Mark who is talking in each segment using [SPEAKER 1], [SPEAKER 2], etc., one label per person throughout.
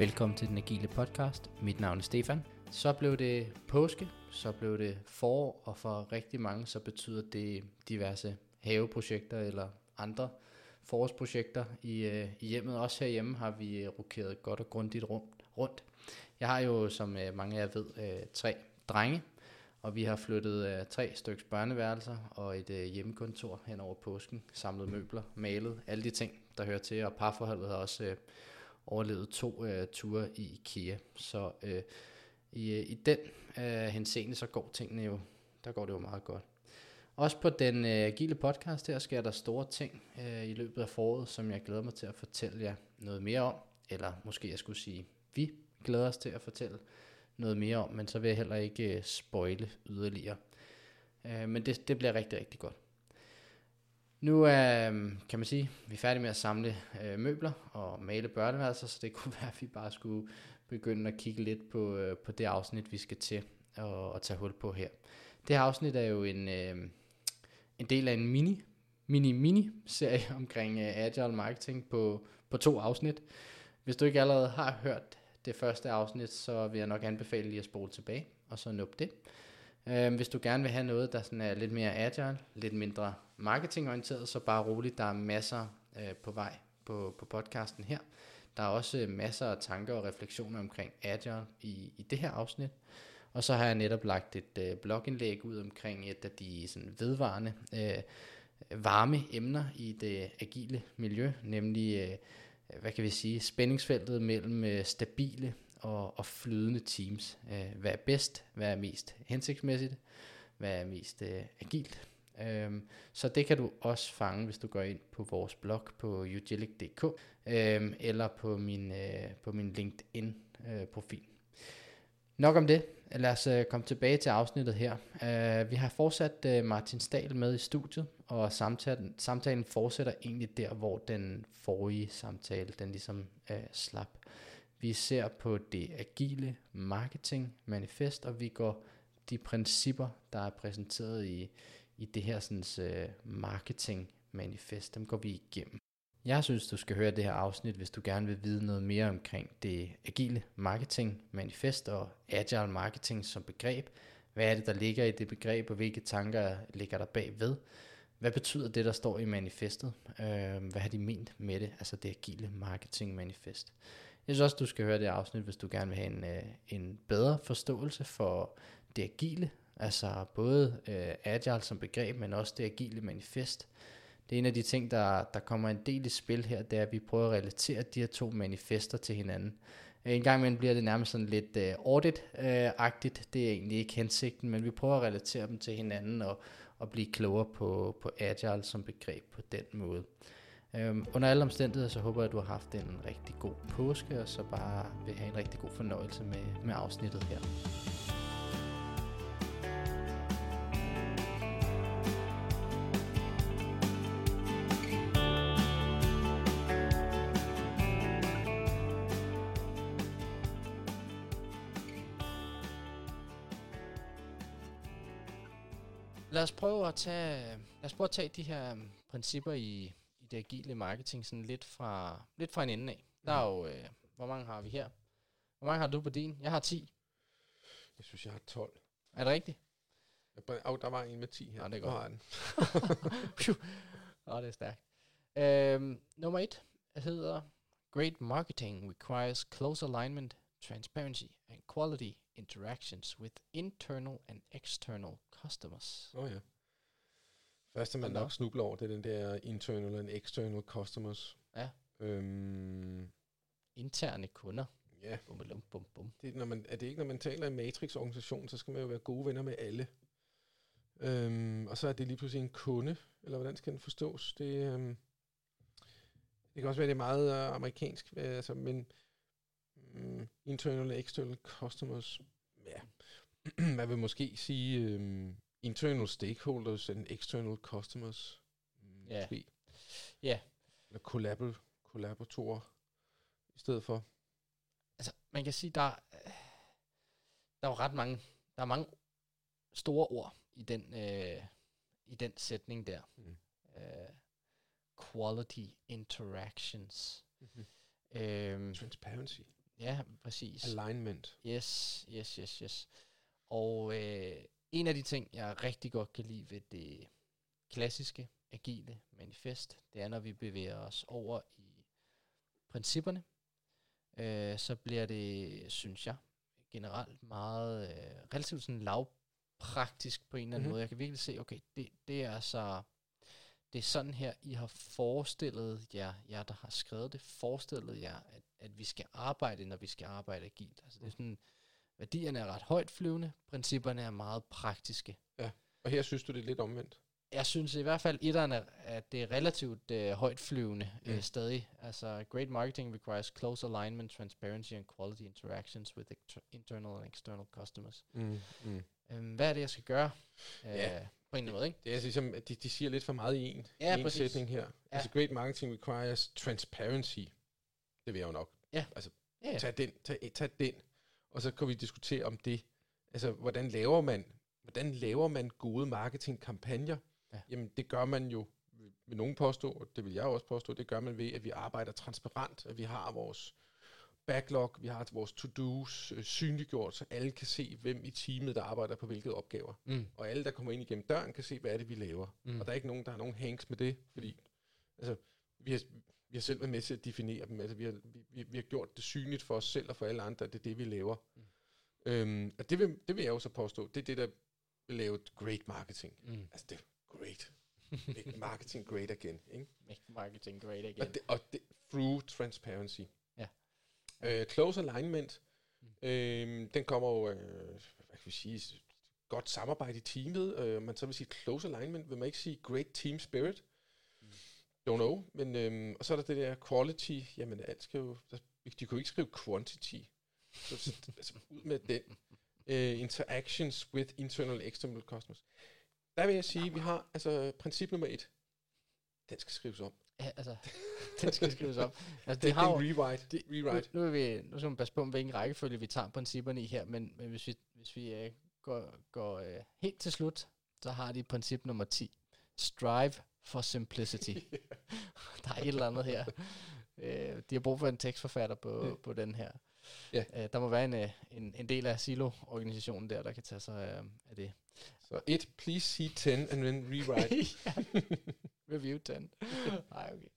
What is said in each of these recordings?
[SPEAKER 1] Velkommen til den agile podcast. Mit navn er Stefan. Så blev det påske, så blev det forår, og for rigtig mange så betyder det diverse haveprojekter eller andre forårsprojekter i, øh, i hjemmet. Også herhjemme har vi øh, rokeret godt og grundigt rundt. Jeg har jo, som øh, mange af jer ved, øh, tre drenge, og vi har flyttet øh, tre stykker børneværelser og et øh, hjemmekontor hen over påsken, samlet møbler, malet, alle de ting, der hører til, og parforholdet har også øh, overlevet to øh, ture i IKEA. Så øh, i, øh, i den øh, henseende, så går tingene jo, der går det jo meget godt. Også på den øh, agile podcast her sker der store ting øh, i løbet af foråret, som jeg glæder mig til at fortælle jer noget mere om. Eller måske jeg skulle sige, vi glæder os til at fortælle noget mere om, men så vil jeg heller ikke øh, spoile yderligere. Øh, men det, det bliver rigtig, rigtig godt. Nu er, øh, kan man sige, vi er færdige med at samle øh, møbler og male børneværelser, så det kunne være, at vi bare skulle begynde at kigge lidt på, øh, på det afsnit, vi skal til og, og tage hul på her. Det her afsnit er jo en, øh, en del af en mini, mini, mini serie omkring øh, agile marketing på, på to afsnit. Hvis du ikke allerede har hørt det første afsnit, så vil jeg nok anbefale lige at spole tilbage, og så nup det. Øh, hvis du gerne vil have noget, der sådan er lidt mere agile, lidt mindre marketingorienteret, så bare roligt, der er masser øh, på vej på, på podcasten her. Der er også øh, masser af tanker og refleksioner omkring agile i, i det her afsnit. Og så har jeg netop lagt et øh, blogindlæg ud omkring et af de sådan, vedvarende øh, varme emner i det agile miljø, nemlig, øh, hvad kan vi sige, spændingsfeltet mellem øh, stabile og, og flydende teams. Øh, hvad er bedst? Hvad er mest hensigtsmæssigt? Hvad er mest øh, agilt? Øhm, så det kan du også fange, hvis du går ind på vores blog på ugilic.dk øhm, eller på min, øh, på min LinkedIn-profil. Øh, Nok om det. Lad os øh, komme tilbage til afsnittet her. Øh, vi har fortsat øh, Martin Stahl med i studiet, og samtalen, samtalen fortsætter egentlig der, hvor den forrige samtale, den ligesom øh, slap. Vi ser på det agile marketing manifest, og vi går de principper, der er præsenteret i, i det her sådan, uh, marketing manifest, dem går vi igennem. Jeg synes, du skal høre det her afsnit, hvis du gerne vil vide noget mere omkring det agile marketing manifest og agile marketing som begreb. Hvad er det, der ligger i det begreb, og hvilke tanker ligger der bagved? Hvad betyder det, der står i manifestet? Øh, hvad har de ment med det, altså det agile marketing manifest? Jeg synes også, du skal høre det afsnit, hvis du gerne vil have en, øh, en bedre forståelse for det agile, altså både øh, agile som begreb, men også det agile manifest. Det er en af de ting, der, der kommer en del i spil her, det er, at vi prøver at relatere de her to manifester til hinanden. Øh, en gang imellem bliver det nærmest sådan lidt øh, audit-agtigt, øh, det er egentlig ikke hensigten, men vi prøver at relatere dem til hinanden og, og blive klogere på, på agile som begreb på den måde. Øhm, under alle omstændigheder, så håber jeg, at du har haft en rigtig god påske, og så bare vil have en rigtig god fornøjelse med, med afsnittet her. Lad os prøve at tage, lad os prøve at tage de her øhm, principper i det agile marketing sådan lidt fra, lidt fra en ende af. Der er jo, øh, hvor mange har vi her? Hvor mange har du på din? Jeg har 10.
[SPEAKER 2] Jeg synes, jeg har 12.
[SPEAKER 1] Er det rigtigt?
[SPEAKER 2] Åh, oh, der var en med 10 her.
[SPEAKER 1] Ja, det er godt. Åh, oh, det er stærkt. Øhm, nummer et hedder Great marketing requires close alignment, transparency and quality interactions with internal and external customers.
[SPEAKER 2] Åh oh, ja. Første man nok snubler over, det er den der internal and external customers.
[SPEAKER 1] Ja.
[SPEAKER 2] Øhm,
[SPEAKER 1] Interne kunder.
[SPEAKER 2] Ja.
[SPEAKER 1] Bum, bum, bum, bum.
[SPEAKER 2] Det, når man, er det ikke, når man taler i matrix-organisation, så skal man jo være gode venner med alle. Øhm, og så er det lige pludselig en kunde, eller hvordan skal den forstås? Det, øhm, det kan også være, det er meget øh, amerikansk, altså, men um, internal og external customers, ja, man vil måske sige um, internal stakeholders and external customers.
[SPEAKER 1] Ja.
[SPEAKER 2] Måske.
[SPEAKER 1] Ja.
[SPEAKER 2] Eller collabor, collaboratorer i stedet for.
[SPEAKER 1] Altså, man kan sige, der, der er jo ret mange, der er mange store ord i den, øh, i den sætning der. Mm. Uh, quality interactions.
[SPEAKER 2] Mm-hmm. Øhm, Transparency.
[SPEAKER 1] Ja, præcis.
[SPEAKER 2] Alignment.
[SPEAKER 1] Yes, yes, yes, yes. Og øh, en af de ting, jeg rigtig godt kan lide ved det klassiske, agile manifest, det er, når vi bevæger os over i principperne, øh, så bliver det, synes jeg, generelt meget, øh, relativt sådan lavpraktisk på en eller anden
[SPEAKER 2] Mhm.
[SPEAKER 1] måde. Jeg kan virkelig se, okay, det, det er så, det er sådan her, I har forestillet jer, jer der har skrevet det, forestillet jer, at, at vi skal arbejde, når vi skal arbejde agilt. Altså det er sådan, værdierne er ret højt flyvende, principperne er meget praktiske.
[SPEAKER 2] Og her synes du, det er lidt omvendt.
[SPEAKER 1] Jeg synes i hvert fald, etteren er, at det er relativt øh, højt flyvende
[SPEAKER 2] Mm.
[SPEAKER 1] øh, stadig. Altså, great marketing requires close alignment, transparency and quality interactions with internal and external customers.
[SPEAKER 2] Mm. Mm.
[SPEAKER 1] Øhm, hvad er det, jeg skal gøre? Øh,
[SPEAKER 2] Ja.
[SPEAKER 1] På en eller anden måde, ikke?
[SPEAKER 2] Det er altså ligesom, at de, de siger lidt for meget i en,
[SPEAKER 1] Ja,
[SPEAKER 2] en
[SPEAKER 1] præcis.
[SPEAKER 2] sætning her.
[SPEAKER 1] Ja.
[SPEAKER 2] Altså, great marketing requires transparency. Det vil jeg jo nok.
[SPEAKER 1] Ja, ja.
[SPEAKER 2] Tag den, tag, tag den. Og så kan vi diskutere om det. Altså, hvordan laver man, hvordan laver man gode marketingkampagner?
[SPEAKER 1] Ja.
[SPEAKER 2] Jamen, det gør man jo, vil nogen påstå, og det vil jeg også påstå, det gør man ved, at vi arbejder transparent, at vi har vores backlog, vi har vores to-dos øh, synliggjort, så alle kan se, hvem i teamet, der arbejder på hvilke opgaver.
[SPEAKER 1] Mm.
[SPEAKER 2] Og alle, der kommer ind igennem døren, kan se, hvad er det, vi laver.
[SPEAKER 1] Mm.
[SPEAKER 2] Og der er ikke nogen, der har nogen hanks med det, fordi altså, vi, har, vi har selv været med til at definere dem. Altså, vi, har, vi, vi, har gjort det synligt for os selv og for alle andre, at det er det, vi laver.
[SPEAKER 1] Mm.
[SPEAKER 2] Øhm, og det vil, det vil jeg jo så påstå, det er det, der vil lave great marketing.
[SPEAKER 1] Mm.
[SPEAKER 2] Altså, det er great. Make marketing great again. Ikke?
[SPEAKER 1] Make marketing great again.
[SPEAKER 2] Og, det, og det, through transparency.
[SPEAKER 1] Ja.
[SPEAKER 2] Øh, close alignment,
[SPEAKER 1] Mm.
[SPEAKER 2] øh, den kommer jo, øh, hvad kan vi sige, godt samarbejde i teamet. Øh, man så vil sige close alignment, vil man ikke sige great team spirit. Don't know. Men, øh, og så er der det der quality, jamen alt skal jo, der, de kunne ikke skrive quantity. Så, så altså, ud med den. Øh, interactions with internal and external customers. Der vil jeg sige, at vi har altså princip nummer et. Den skal skrives om.
[SPEAKER 1] Ja, altså, den skal skrives op. Altså,
[SPEAKER 2] Det,
[SPEAKER 1] det har jo,
[SPEAKER 2] er rewrite.
[SPEAKER 1] det-
[SPEAKER 2] rewrite.
[SPEAKER 1] Nu, nu, er vi, nu skal man passe på, hvilken rækkefølge vi tager principperne i her, men, men hvis vi, hvis vi uh, går, går uh, helt til slut, så har de princip nummer 10. Strive for simplicity. der er et eller andet her. Uh, de har brug for en tekstforfatter på,
[SPEAKER 2] Ja.
[SPEAKER 1] på den her.
[SPEAKER 2] Ja.
[SPEAKER 1] Uh, der må være en, uh, en, en del af Silo-organisationen der, der kan tage sig uh, af det.
[SPEAKER 2] Så et, please see 10, and then rewrite.
[SPEAKER 1] Review 10. Nej, okay.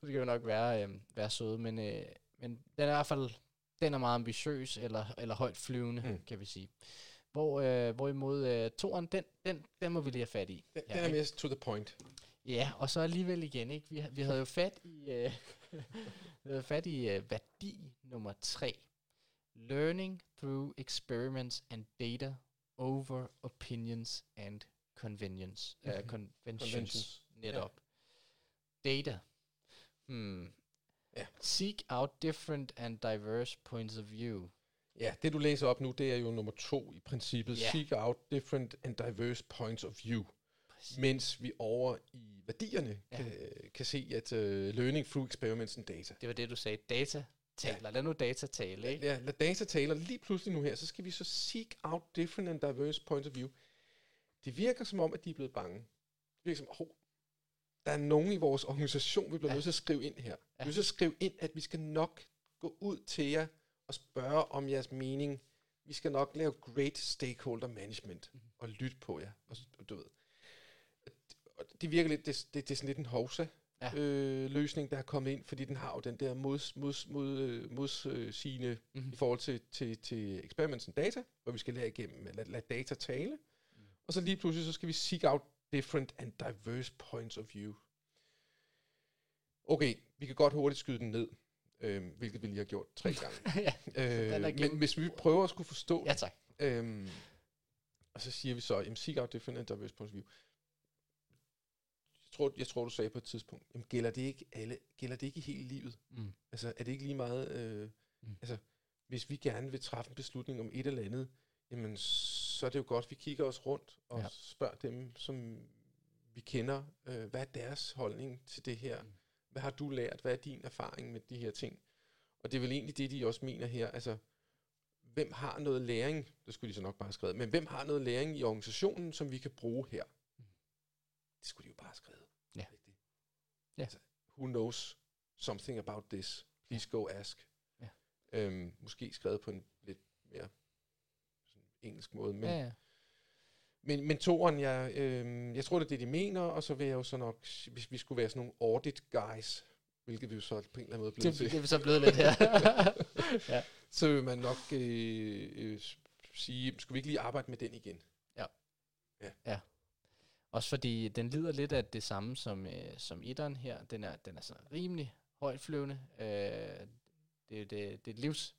[SPEAKER 1] Så skal vi nok være, øh, være søde, men, øh, men den er i hvert fald den er meget ambitiøs, eller, eller højt flyvende, mm. Kan vi sige. Hvor, øh, hvorimod øh, toren, den, den, den må vi lige have fat i.
[SPEAKER 2] Den,
[SPEAKER 1] Ja,
[SPEAKER 2] den er mere to the point.
[SPEAKER 1] Ja, og så alligevel igen, ikke? Vi, vi havde jo fat i, øh, vi havde fat i øh, værdi nummer tre. Learning through experiments and data over opinions and convenience. Uh,
[SPEAKER 2] Mhm.
[SPEAKER 1] conventions.
[SPEAKER 2] Conventions.
[SPEAKER 1] Netop. Data. Hmm.
[SPEAKER 2] Ja.
[SPEAKER 1] Seek out different and diverse points of view.
[SPEAKER 2] Ja, det du læser op nu, det er jo nummer to i princippet.
[SPEAKER 1] Ja.
[SPEAKER 2] Seek out different and diverse points of view.
[SPEAKER 1] Præcis.
[SPEAKER 2] Mens vi over i værdierne
[SPEAKER 1] Ja.
[SPEAKER 2] ja. kan, kan se, at uh, learning through experiments and data.
[SPEAKER 1] Det var det, du sagde. Data taler. Lad nu data tale, ikke?
[SPEAKER 2] Ja, lad data tale, lige pludselig nu her, så skal vi så seek out different and diverse points of view. Det virker som om, at de er blevet bange. Det virker som, oh, der er nogen i vores organisation, vi bliver
[SPEAKER 1] Ja.
[SPEAKER 2] ja. nødt til at skrive ind her. Vi
[SPEAKER 1] Ja.
[SPEAKER 2] bliver nødt til at skrive ind, at vi skal nok gå ud til jer og spørge om jeres mening. Vi skal nok lave great stakeholder management
[SPEAKER 1] Mhm.
[SPEAKER 2] og lytte på jer. Og du ved. Det virker lidt, det, det, det er sådan lidt en hovsa
[SPEAKER 1] Ja.
[SPEAKER 2] øh, løsning, der er kommet ind, fordi den har jo den der mods, mods, mod, øh, modsigende
[SPEAKER 1] Mhm.
[SPEAKER 2] i forhold til, til, til experiments and data, hvor vi skal lade, igennem, lade, lade data tale.
[SPEAKER 1] Mm.
[SPEAKER 2] Og så lige pludselig, så skal vi seek out different and diverse points of view. Okay, vi kan godt hurtigt skyde den ned, øh, hvilket vi lige har gjort tre gange.
[SPEAKER 1] ja.
[SPEAKER 2] Øh, men hvis vi prøver at skulle forstå
[SPEAKER 1] ja, tak.
[SPEAKER 2] Øhm, og så siger vi så, jamen, seek out different and diverse points of view. Jeg tror, jeg tror, du sagde på et tidspunkt, jamen, gælder det ikke alle, gælder det ikke i hele livet?
[SPEAKER 1] Mm.
[SPEAKER 2] Altså, er det ikke lige meget, øh,
[SPEAKER 1] Mm.
[SPEAKER 2] altså, hvis vi gerne vil træffe en beslutning om et eller andet, jamen, så er det jo godt, at vi kigger os rundt og
[SPEAKER 1] Ja.
[SPEAKER 2] spørger dem, som vi kender, øh, hvad er deres holdning til det her?
[SPEAKER 1] Mm.
[SPEAKER 2] Hvad har du lært? Hvad er din erfaring med de her ting? Og det er vel egentlig det, de også mener her, altså, hvem har noget læring, det skulle de så nok bare have skrevet, men hvem har noget læring i organisationen, som vi kan bruge her? Det skulle de jo bare have skrevet.
[SPEAKER 1] Ja.
[SPEAKER 2] Ikke det?
[SPEAKER 1] Ja.
[SPEAKER 2] Altså, who knows something about this? Please go ask.
[SPEAKER 1] Ja.
[SPEAKER 2] Øhm, måske skrevet på en lidt mere sådan engelsk måde. Men,
[SPEAKER 1] ja, ja.
[SPEAKER 2] men, men toren, jeg, øhm, jeg tror, det er det, de mener, og så vil jeg jo så nok, hvis vi skulle være sådan nogle audit guys, hvilket vi jo så på en eller anden måde blevet
[SPEAKER 1] Det,
[SPEAKER 2] til,
[SPEAKER 1] det er vi så blevet lidt her. ja.
[SPEAKER 2] så vil man nok øh, øh, sige, skulle vi ikke lige arbejde med den igen?
[SPEAKER 1] Også fordi den lider lidt af det samme som, øh, som etteren her. Den er, den er sådan rimelig højtflyvende. Øh, det, det, det er et livs,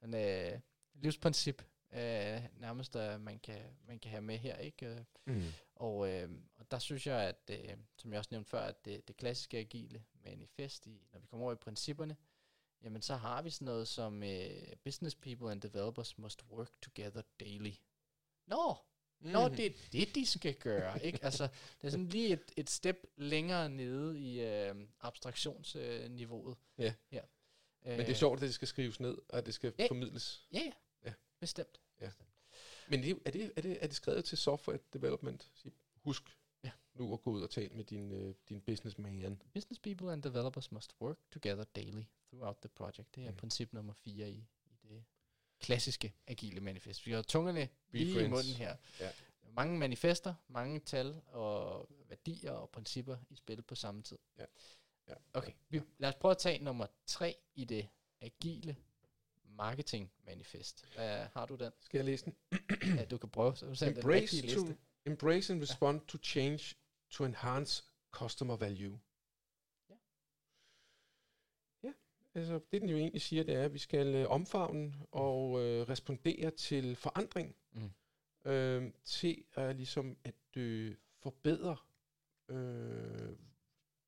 [SPEAKER 1] sådan, øh, livsprincip, øh, nærmest, der man kan, man kan have med her. ikke? Øh,
[SPEAKER 2] Mm.
[SPEAKER 1] Og, øh, og der synes jeg, at øh, som jeg også nævnte før, at det, det klassiske agile manifest, i, når vi kommer over i principperne, jamen så har vi sådan noget som øh, business people and developers must work together daily. Nå,
[SPEAKER 2] Mm.
[SPEAKER 1] Nå, det er det, de skal gøre, ikke? Altså, det er sådan lige et, et step længere nede i øh, abstraktionsniveauet.
[SPEAKER 2] Ja.
[SPEAKER 1] her.
[SPEAKER 2] Men det er sjovt, at det skal skrives ned, og at det skal
[SPEAKER 1] Ja.
[SPEAKER 2] formidles.
[SPEAKER 1] Ja, ja,
[SPEAKER 2] Ja.
[SPEAKER 1] bestemt.
[SPEAKER 2] Men det, er, det, er, det, er det skrevet til software development? Husk
[SPEAKER 1] Ja.
[SPEAKER 2] nu at gå ud og tale med din, øh, din businessman.
[SPEAKER 1] Business people and developers must work together daily throughout the project. Det er
[SPEAKER 2] Mm.
[SPEAKER 1] princip nummer 4 i, klassiske agile manifest. Vi har tungerne
[SPEAKER 2] Be
[SPEAKER 1] lige i munden her.
[SPEAKER 2] Ja.
[SPEAKER 1] Mange manifester, mange tal og værdier og principper i spil på samme tid.
[SPEAKER 2] Ja. Ja.
[SPEAKER 1] Okay, vi, lad os prøve at tage nummer 3 i det agile marketing manifest. Uh, har du den?
[SPEAKER 2] Skal jeg læse den?
[SPEAKER 1] Ja, du kan prøve. Så den
[SPEAKER 2] Embrace,
[SPEAKER 1] rigtige
[SPEAKER 2] to,
[SPEAKER 1] liste.
[SPEAKER 2] embrace and respond to change to enhance customer value.
[SPEAKER 1] Ja.
[SPEAKER 2] Ja, altså det den jo egentlig siger, det er, at vi skal øh, omfavne og øh, respondere til forandring.
[SPEAKER 1] Mm.
[SPEAKER 2] Øh, til at ligesom at øh, forbedre øh,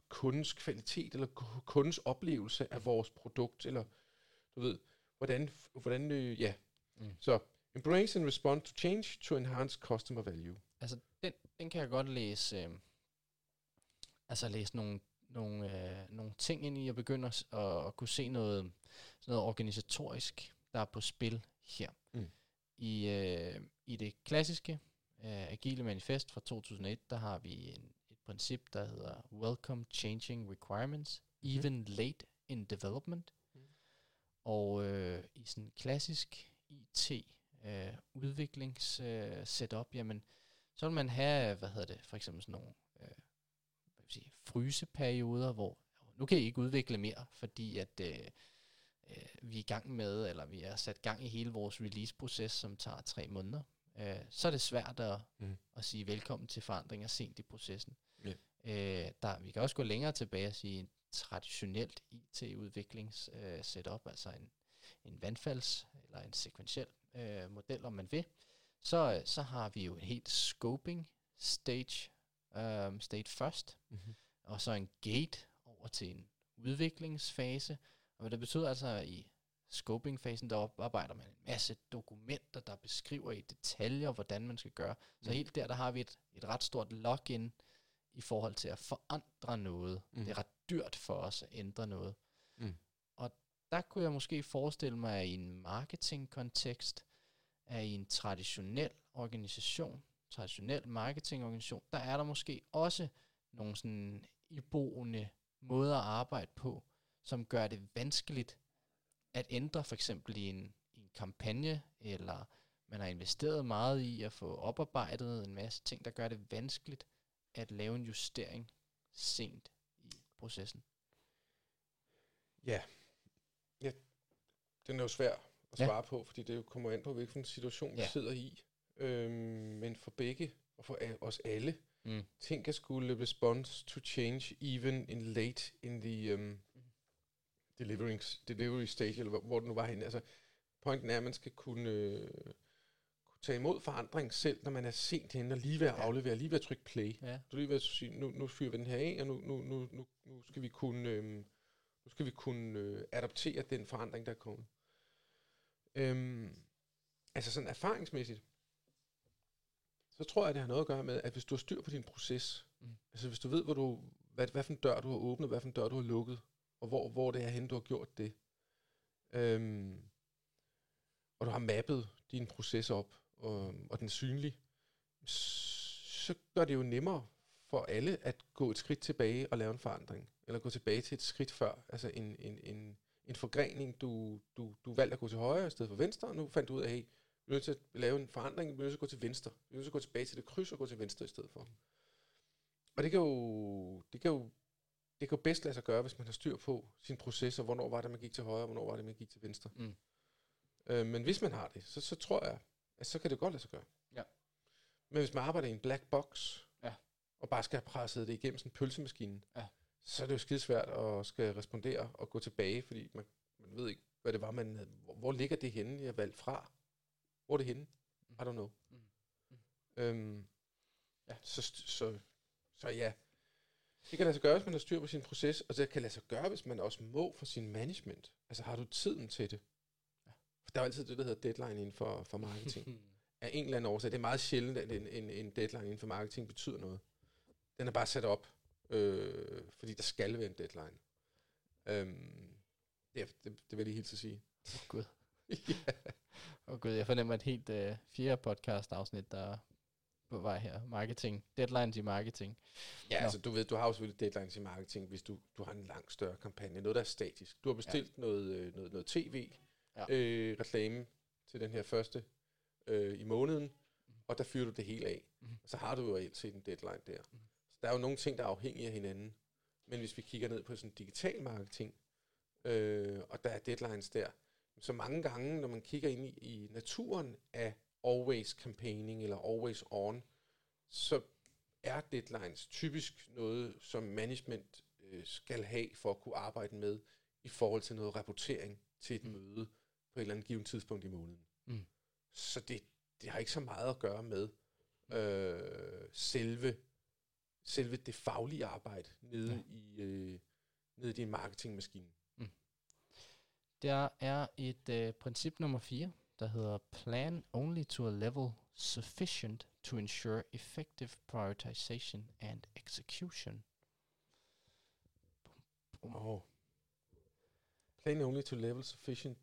[SPEAKER 2] kundens kvalitet, eller ku- kundens oplevelse af vores produkt, eller du ved, hvordan, hvordan øh, ja.
[SPEAKER 1] Mm.
[SPEAKER 2] Så embrace and respond to change to enhance customer value.
[SPEAKER 1] Altså, den, den kan jeg godt læse, øh, altså læse nogle, nogle, øh, nogle ting ind i, og begynde at, at, kunne se noget, noget organisatorisk, der er på spil her.
[SPEAKER 2] Mm.
[SPEAKER 1] I, øh, I det klassiske øh, Agile Manifest fra 2001, der har vi en, et princip, der hedder Welcome Changing Requirements,
[SPEAKER 2] Mhm.
[SPEAKER 1] even late in development.
[SPEAKER 2] Mm.
[SPEAKER 1] Og øh, i sådan klassisk IT øh, udviklings øh, setup, jamen, så vil man have, hvad hedder det, for eksempel sådan nogle vil sige, fryseperioder, hvor nu kan I ikke udvikle mere, fordi at øh, øh, vi er i gang med, eller vi er sat gang i hele vores release-proces, som tager tre måneder. Øh, så er det svært at,
[SPEAKER 2] Mm.
[SPEAKER 1] at sige velkommen til forandringer sent i processen.
[SPEAKER 2] Ja.
[SPEAKER 1] Øh, der, vi kan også gå længere tilbage og sige en traditionelt IT-udviklings øh, altså en, en vandfalds- eller en sekventiel øh, model, om man vil, så, øh, så har vi jo en helt scoping stage, um, stage først,
[SPEAKER 2] Mm-hmm.
[SPEAKER 1] og så en gate over til en udviklingsfase. Og hvad det betyder altså i scoping-fasen, der oparbejder man en masse dokumenter, der beskriver i detaljer, hvordan man skal gøre. Så
[SPEAKER 2] Mm.
[SPEAKER 1] helt der, der har vi et, et ret stort login i forhold til at forandre noget.
[SPEAKER 2] Mm.
[SPEAKER 1] Det er ret dyrt for os at ændre noget.
[SPEAKER 2] Mm.
[SPEAKER 1] Og der kunne jeg måske forestille mig, at i en marketingkontekst, at i en traditionel organisation, traditionel marketingorganisation, der er der måske også nogle sådan iboende måder at arbejde på, som gør det vanskeligt at ændre for eksempel i en, i en kampagne, eller man har investeret meget i at få oparbejdet en masse ting, der gør det vanskeligt at lave en justering sent i processen.
[SPEAKER 2] Ja. ja. Den er jo svær at
[SPEAKER 1] Ja.
[SPEAKER 2] svare på, fordi det jo kommer an på, hvilken situation vi
[SPEAKER 1] Ja.
[SPEAKER 2] sidder i. Øhm, men for begge, og for a- os alle,
[SPEAKER 1] Mm.
[SPEAKER 2] ting at skulle respond to change, even in late in the um, delivering, delivery stage, eller hvor, hvor det nu var henne. Altså, pointen er, at man skal kunne, øh, kunne tage imod forandring selv, når man er sent henne, og lige ved at aflevere, lige ved at trykke play.
[SPEAKER 1] Ja.
[SPEAKER 2] Du lige ved at sige, nu, nu fyrer vi den her af, og nu, nu, nu, nu, nu skal vi kunne, øhm, nu skal vi kunne øh, adoptere den forandring, der er kommet. Øhm, altså sådan erfaringsmæssigt, så tror jeg, det har noget at gøre med, at hvis du har styr på din proces, mm. Altså hvis du ved, hvor du, hvad, hvad for en dør du har åbnet, hvad for en dør du har lukket, og hvor, hvor det er henne, du har gjort det, øhm, og du har mappet din proces op, og, og den er synlig, så gør det jo nemmere for alle at gå et skridt tilbage og lave en forandring. Eller gå tilbage til et skridt før, altså en, en, en, en forgrening, du, du, du valgte at gå til højre i stedet for venstre, og nu fandt du ud af, hey, vi er nødt til at lave en forandring, vi er nødt til at gå til venstre. Vi er nødt til at gå tilbage til det kryds og gå til venstre i stedet for. Og det kan jo, det kan jo, det kan jo bedst lade sig gøre, hvis man har styr på sin proces, og hvornår var det, man gik til højre, og hvornår var det, man gik til venstre.
[SPEAKER 1] Mm.
[SPEAKER 2] Øh, men hvis man har det, så, så tror jeg, at så kan det godt lade sig gøre.
[SPEAKER 1] Ja.
[SPEAKER 2] Men hvis man arbejder i en black box,
[SPEAKER 1] Ja.
[SPEAKER 2] og bare skal have presset det igennem sådan en pølsemaskine,
[SPEAKER 1] Ja.
[SPEAKER 2] så er det jo skidesvært at skal respondere og gå tilbage, fordi man, man ved ikke, hvad det var, man havde. Hvor, hvor ligger det henne, jeg valgte fra? Hvor er det henne? I don't know.
[SPEAKER 1] Mm. Mm.
[SPEAKER 2] Øhm,
[SPEAKER 1] Ja.
[SPEAKER 2] så, så, så ja, det kan lade sig gøre, hvis man har styr på sin proces, og det kan lade sig gøre, hvis man også må for sin management. Altså har du tiden til det?
[SPEAKER 1] Ja.
[SPEAKER 2] For der er altid det, der hedder deadline inden for, for marketing. Af en eller anden årsag. Det er meget sjældent, at en, en, en deadline inden for marketing betyder noget. Den er bare sat op, øh, fordi der skal være en deadline. Øhm, det, det, det vil jeg lige helt til sige.
[SPEAKER 1] Åh, Gud.
[SPEAKER 2] ja.
[SPEAKER 1] Åh gud, jeg fornemmer et helt øh, fjerde podcast afsnit, der er på vej her. Marketing. Deadlines i marketing.
[SPEAKER 2] Ja,
[SPEAKER 1] Nå.
[SPEAKER 2] altså du ved, du har jo selvfølgelig deadlines i marketing, hvis du, du har en langt større kampagne. Noget, der er statisk. Du har bestilt ja. noget, øh, noget, noget tv,
[SPEAKER 1] Ja.
[SPEAKER 2] øh, reklame til den her første øh, i måneden, og der fyrer du det hele af. Og så har du jo reelt set en deadline der.
[SPEAKER 1] Mhm.
[SPEAKER 2] Så der er jo nogle ting, der er afhængige af hinanden. Men hvis vi kigger ned på sådan digital marketing, øh, og der er deadlines der, så mange gange, når man kigger ind i, i naturen af always campaigning eller always on, så er deadlines typisk noget, som management øh, skal have for at kunne arbejde med i forhold til noget rapportering til et Mm. møde på et eller andet givet tidspunkt i måneden.
[SPEAKER 1] Mm.
[SPEAKER 2] Så det, det har ikke så meget at gøre med øh, selve, selve det faglige arbejde nede,
[SPEAKER 1] Ja.
[SPEAKER 2] i, øh, nede i din marketingmaskine.
[SPEAKER 1] Der er et øh, princip nummer 4, der hedder Plan only to a level sufficient to ensure effective prioritization and execution.
[SPEAKER 2] Oh. Plan only to level sufficient.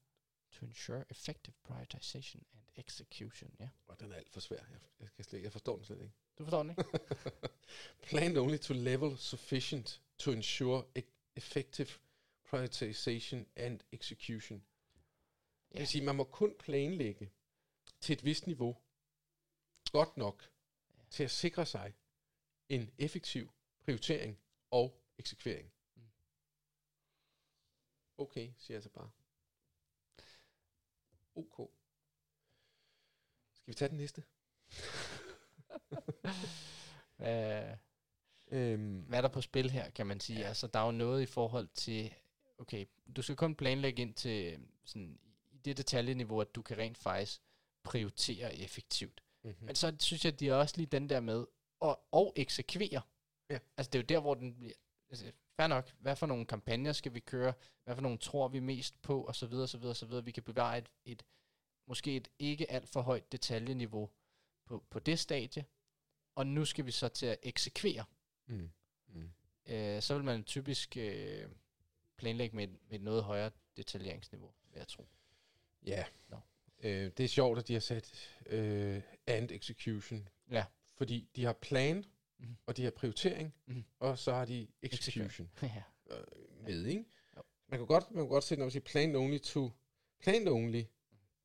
[SPEAKER 1] To ensure effective prioritization and execution, ja.
[SPEAKER 2] Og den er alt for svær. Jeg, jeg, kan slet, jeg forstår den slet ikke.
[SPEAKER 1] Du forstår den, ikke?
[SPEAKER 2] Planned only to level sufficient to ensure e- effective prioritization and execution. Det
[SPEAKER 1] Ja.
[SPEAKER 2] vil sige, man må kun planlægge til et vist niveau godt nok
[SPEAKER 1] Ja.
[SPEAKER 2] til at sikre sig en effektiv prioritering og eksekvering.
[SPEAKER 1] Mm.
[SPEAKER 2] Okay, siger jeg så bare. OK. Skal vi tage den næste?
[SPEAKER 1] Hvad,
[SPEAKER 2] Øhm,
[SPEAKER 1] hvad er der på spil her, kan man sige? Ja. Altså, der er jo noget i forhold til, okay, du skal kun planlægge ind til sådan, i det detaljeniveau, at du kan rent faktisk prioritere effektivt.
[SPEAKER 2] mm-hmm.
[SPEAKER 1] Men så synes jeg, at de er også lige den der med at og eksekvere.
[SPEAKER 2] Ja.
[SPEAKER 1] Altså, det er jo der, hvor den bliver... Altså, fair nok, hvad for nogle kampagner skal vi køre? Hvad for nogle tror vi mest på? Og så videre, så videre, så videre. Vi kan bevare et, et måske et ikke alt for højt detaljeniveau på, på det stadie. Og nu skal vi så til at eksekvere.
[SPEAKER 2] Mm. Mm.
[SPEAKER 1] Øh, så vil man typisk øh, planlægge med, et- med et noget højere detaljeringsniveau, vil jeg tro.
[SPEAKER 2] Ja.
[SPEAKER 1] Nå.
[SPEAKER 2] Øh, det er sjovt, at de har sat øh, and execution.
[SPEAKER 1] Ja.
[SPEAKER 2] Fordi de har plan,
[SPEAKER 1] Mhm.
[SPEAKER 2] og de har prioritering,
[SPEAKER 1] Mhm.
[SPEAKER 2] og så har de execution
[SPEAKER 1] ja.
[SPEAKER 2] øh, med, ikke?
[SPEAKER 1] Jo.
[SPEAKER 2] Man kan godt, man kan godt sætte, når man siger plan only to, plan only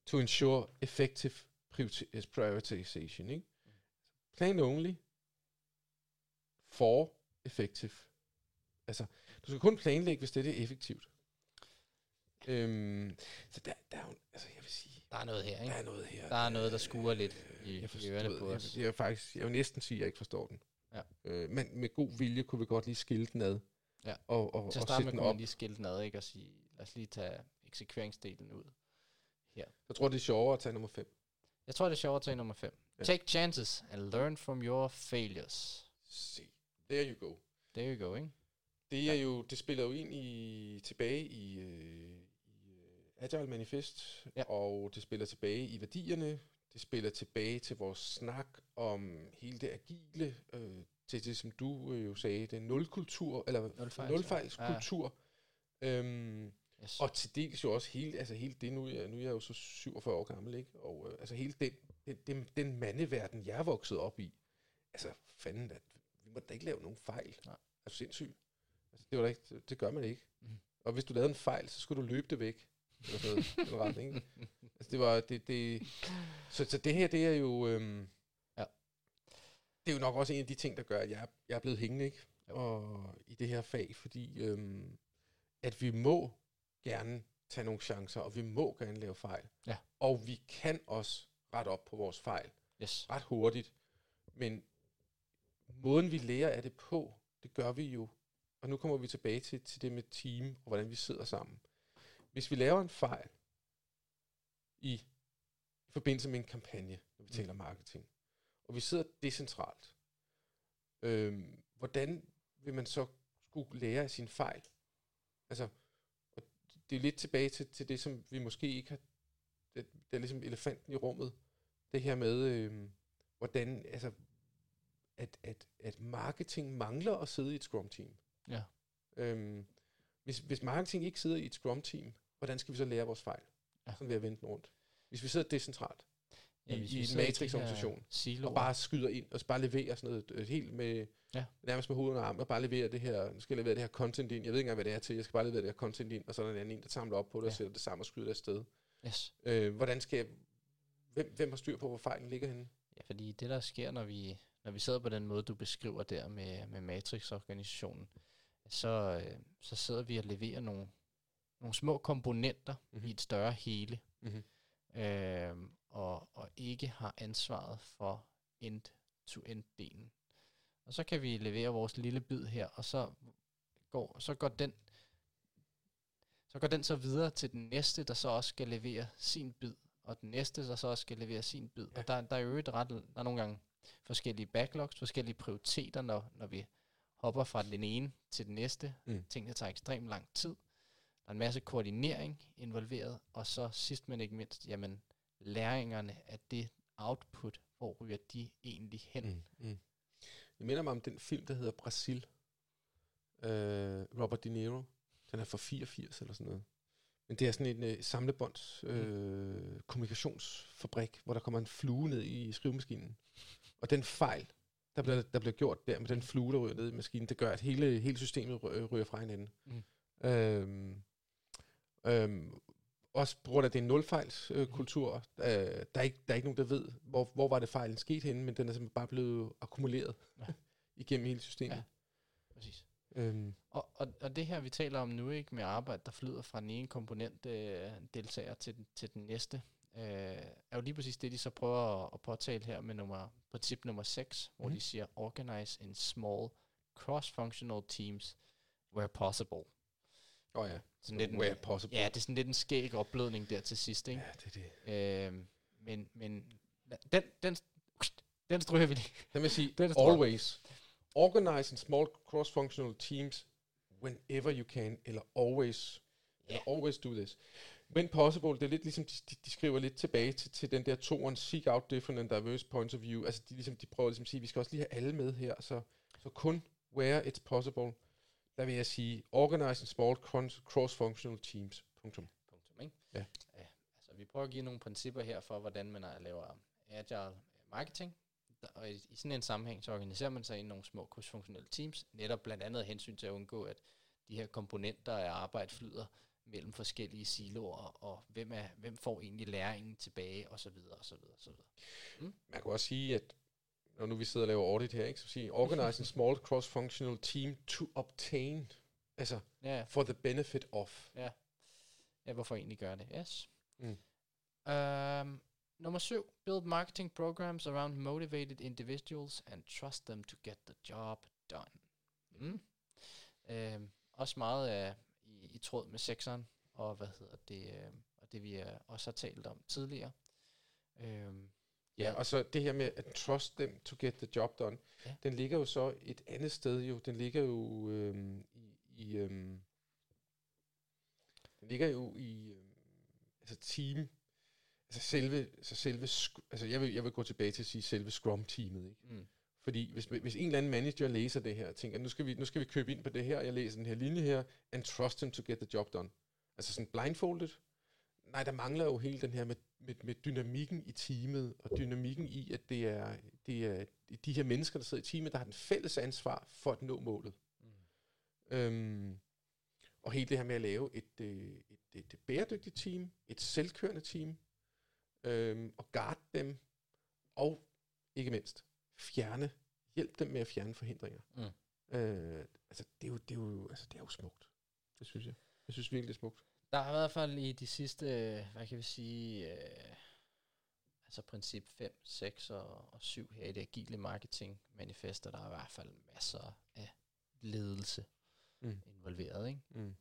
[SPEAKER 2] to ensure effective prioriti- prioritization, ikke? Plan only for effective. Altså, du skal kun planlægge, hvis det er effektivt. Øhm, så der, der er jo, altså jeg vil sige,
[SPEAKER 1] Der er noget her,
[SPEAKER 2] der
[SPEAKER 1] ikke?
[SPEAKER 2] er noget her.
[SPEAKER 1] Der er noget, der skuer lidt i-
[SPEAKER 2] jeg
[SPEAKER 1] i
[SPEAKER 2] forstår,
[SPEAKER 1] ørerne på os.
[SPEAKER 2] Jeg, jeg, faktisk, jeg vil næsten sige, at jeg ikke forstår den.
[SPEAKER 1] Ja.
[SPEAKER 2] Øh, men med god vilje kunne vi godt lige skille den ad.
[SPEAKER 1] Ja.
[SPEAKER 2] Og, og,
[SPEAKER 1] Til at
[SPEAKER 2] og
[SPEAKER 1] starte med kunne man lige skille den ad, ikke? Og sige, lad os lige tage eksekveringsdelen ud.
[SPEAKER 2] Jeg tror, det er sjovere at tage nummer 5.
[SPEAKER 1] Jeg tror, det er sjovere at tage nummer 5.
[SPEAKER 2] Ja.
[SPEAKER 1] Take chances and learn from your failures.
[SPEAKER 2] Se, there you go.
[SPEAKER 1] There you go, ikke?
[SPEAKER 2] Det er jo, det spiller jo ind i, tilbage i, øh, i øh, Agile Manifest,
[SPEAKER 1] Ja.
[SPEAKER 2] og det spiller tilbage i værdierne, det spiller tilbage til vores snak om hele det agile, øh, til det, som du øh, jo sagde, det nulkultur, eller
[SPEAKER 1] Nulfejls, ja.
[SPEAKER 2] nulfejlskultur. Øhm,
[SPEAKER 1] Yes.
[SPEAKER 2] Og til dels jo også hele, altså hele det, nu jeg, nu er jeg jo så 47 år gammel, ikke? Og øh, altså hele den, den, den, den mandeverden, jeg er vokset op i, altså fanden, at vi må da ikke lave nogen fejl.
[SPEAKER 1] Nej.
[SPEAKER 2] Er du sindssyg? Altså, det, var da ikke, det, det gør man ikke.
[SPEAKER 1] Mhm.
[SPEAKER 2] Og hvis du lavede en fejl, så skulle du løbe det væk. Eller sådan noget, den retning, ikke? Altså det var, det, det, så, så det her, det er jo, øhm,
[SPEAKER 1] Ja.
[SPEAKER 2] det er jo nok også en af de ting, der gør, at jeg, jeg er blevet hængende, ikke? Og i det her fag, fordi øhm, at vi må gerne tage nogle chancer, og vi må gerne lave fejl.
[SPEAKER 1] Ja.
[SPEAKER 2] Og vi kan også rette op på vores fejl
[SPEAKER 1] Yes.
[SPEAKER 2] ret hurtigt. Men måden vi lærer af det på, det gør vi jo. Og nu kommer vi tilbage til, til det med team, og hvordan vi sidder sammen. Hvis vi laver en fejl i, i forbindelse med en kampagne, når vi
[SPEAKER 1] Mm.
[SPEAKER 2] taler marketing, og vi sidder decentralt, øhm, hvordan vil man så skulle lære af sin fejl? Altså, og det er lidt tilbage til, til det, som vi måske ikke har, det, det er ligesom elefanten i rummet, det her med, øhm, hvordan, altså, at, at, at marketing mangler at sidde i et Scrum-team.
[SPEAKER 1] Ja.
[SPEAKER 2] Øhm, hvis, hvis marketing ikke sidder i et Scrum-team, hvordan skal vi så lære vores fejl?
[SPEAKER 1] Ja.
[SPEAKER 2] Sådan ved at vende den rundt. Hvis vi sidder decentralt i,
[SPEAKER 1] hvis
[SPEAKER 2] i
[SPEAKER 1] vi
[SPEAKER 2] en matrix-organisation, og bare skyder ind, og bare leverer sådan noget øh, helt med,
[SPEAKER 1] Ja.
[SPEAKER 2] nærmest med hovedet og armen, og bare leverer det her, nu skal jeg levere det her content ind, jeg ved ikke engang, hvad det er til, jeg skal bare levere det her content ind, og så er der en anden en, der samler op på det, ja. og
[SPEAKER 1] Ja.
[SPEAKER 2] sætter det sammen og skyder det afsted.
[SPEAKER 1] Yes.
[SPEAKER 2] Øh, hvordan skal jeg, hvem, hvem har styr på, hvor fejlen ligger henne?
[SPEAKER 1] Ja, fordi det der sker, når vi, når vi sidder på den måde, du beskriver der med, med Matrix-organisationen, så, øh, så sidder vi og leverer nogle, nogle små komponenter
[SPEAKER 2] Mhm.
[SPEAKER 1] mm-hmm. i et større hele,
[SPEAKER 2] Mm-hmm.
[SPEAKER 1] øh, og, og ikke har ansvaret for end-to-end-delen. Og så kan vi levere vores lille bid her, og så går, så går den så går den så videre til den næste, der så også skal levere sin bid, og den næste, der så også skal levere sin bid.
[SPEAKER 2] Ja.
[SPEAKER 1] Og der, der er jo øvrigt ret, der er nogle gange forskellige backlogs, forskellige prioriteter, når, når vi hopper fra den ene til den næste.
[SPEAKER 2] Mm.
[SPEAKER 1] Tingene tager ekstremt lang tid. Der er en masse koordinering involveret, og så sidst men ikke mindst, jamen læringerne af det output, hvor ryger de egentlig hen?
[SPEAKER 2] Mm. Mm. Jeg minder mig om den film, der hedder Brasil. Øh, Robert De Niro. Den er fra 84 eller sådan noget. Men det er sådan en øh, samlebånds øh, kommunikationsfabrik, hvor der kommer en flue ned i skrivemaskinen. Og den fejl, der bliver, der bliver gjort der med den flue, der ryger ned i maskinen, det gør, at hele, hele systemet ry- ryger fra hinanden.
[SPEAKER 1] Mm.
[SPEAKER 2] Øhm, øhm, også på grund af det er en nulfejlskultur. Øh, kultur. øh, der, er ikke, der er ikke nogen, der ved, hvor, hvor var det fejlen sket henne, men den er simpelthen bare blevet akkumuleret
[SPEAKER 1] Ja.
[SPEAKER 2] igennem hele systemet.
[SPEAKER 1] Ja. Præcis.
[SPEAKER 2] Øhm,
[SPEAKER 1] Og, og, og det her, vi taler om nu, ikke med arbejde, der flyder fra den ene komponent øh, deltager til til den næste, øh, er jo lige præcis det, de så prøver at, at påtale her med nummer, princip nummer 6, hvor
[SPEAKER 2] Mhm.
[SPEAKER 1] de siger, organize in small, cross-functional teams where possible.
[SPEAKER 2] Åh oh ja,
[SPEAKER 1] Sådan lidt en,
[SPEAKER 2] where possible.
[SPEAKER 1] ja, det er sådan lidt en skæg opblødning der til sidst, ikke?
[SPEAKER 2] ja, det er det.
[SPEAKER 1] Øh, men, men den, den, den stryger vi lige.
[SPEAKER 2] Den vil sige,
[SPEAKER 1] Den
[SPEAKER 2] always. Organize in small cross-functional teams whenever you can, eller always.
[SPEAKER 1] Ja.
[SPEAKER 2] Eller always do this. When possible, det er lidt ligesom, de, de, skriver lidt tilbage til, til den der toren, seek out different and diverse points of view. Altså, de, ligesom, de prøver ligesom at sige, vi skal også lige have alle med her, så, så kun where it's possible, der vil jeg sige, organize small cross- cross-functional teams. Punktum.
[SPEAKER 1] Punktum, ikke?
[SPEAKER 2] Ja.
[SPEAKER 1] ja. Altså, vi prøver at give nogle principper her for, hvordan man er- laver agile marketing. Og i, i sådan en sammenhæng, så organiserer man sig i nogle små krydsfunktionelle teams, netop blandt andet hensyn til at undgå, at de her komponenter af arbejde flyder mellem forskellige siloer, og hvem, er, hvem får egentlig læringen tilbage, og så videre, og så videre, og så videre.
[SPEAKER 2] Man kan også sige, at når nu vi sidder og laver audit her, ikke, så sige, organize in small cross-functional team to obtain, altså
[SPEAKER 1] Ja,
[SPEAKER 2] for the benefit of.
[SPEAKER 1] ja hvorfor egentlig gøre det? Yes.
[SPEAKER 2] Mm.
[SPEAKER 1] Um, nummer syv. Build marketing programs around motivated individuals and trust them to get the job done. Mm. Um, også meget uh, i, tråd med sekseren, og hvad hedder det, uh, og det vi uh, også har talt om tidligere. Um,
[SPEAKER 2] Ja, og så det her med at trust them to get the job done,
[SPEAKER 1] Ja.
[SPEAKER 2] den ligger jo så et andet sted jo. Den ligger jo øhm, i, i øhm, den ligger jo i øhm, altså team, altså selve, altså selve, altså jeg vil, jeg vil gå tilbage til at sige selve Scrum-teamet, ikke?
[SPEAKER 1] mm,
[SPEAKER 2] Fordi hvis, hvis en eller anden manager læser det her og tænker, nu skal, vi, nu skal vi købe ind på det her, jeg læser den her linje her, and trust him to get the job done. Altså sådan blindfolded. Nej, der mangler jo hele den her med, med, med dynamikken i teamet, og dynamikken i, at det er, det er de her mennesker, der sidder i teamet, der har den fælles ansvar for at nå målet.
[SPEAKER 1] mm,
[SPEAKER 2] Øhm, og hele det her med at lave et, øh, et, et, et bæredygtigt team, et selvkørende team, øh, og guard dem, og ikke mindst, fjerne, hjælp dem med at fjerne forhindringer.
[SPEAKER 1] Mm.
[SPEAKER 2] Øh, altså, det er, jo, det, er jo, altså, det er jo smukt. Det synes jeg. Jeg synes virkelig, det er smukt.
[SPEAKER 1] Der har i hvert fald i de sidste, hvad kan vi sige, øh, altså princip 5, 6 og, og 7 her i det agile marketing manifester, der er i hvert fald masser af ledelse
[SPEAKER 2] Mm.
[SPEAKER 1] involveret. Ikke?
[SPEAKER 2] Mm.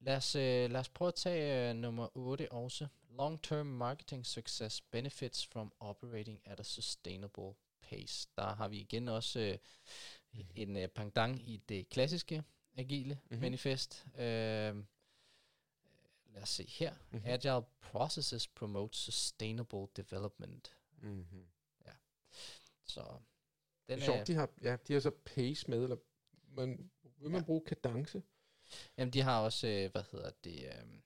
[SPEAKER 1] Lad, os, øh, lad os prøve at tage øh, nummer 8 også. Long-term marketing success benefits from operating at a sustainable pace. Der har vi igen også øh, en øh, pendant i det klassiske agile
[SPEAKER 2] Mhm.
[SPEAKER 1] mm-hmm. manifest. Øh, lad os se her.
[SPEAKER 2] Mhm.
[SPEAKER 1] Mm-hmm. Agile processes promote sustainable development.
[SPEAKER 2] Mm-hmm.
[SPEAKER 1] Så
[SPEAKER 2] Det
[SPEAKER 1] den
[SPEAKER 2] er sjovt, de har, ja, de har så pace med, eller man, vil man
[SPEAKER 1] Ja.
[SPEAKER 2] bruge kadence?
[SPEAKER 1] Jamen, de har også, øh, hvad hedder det, øh,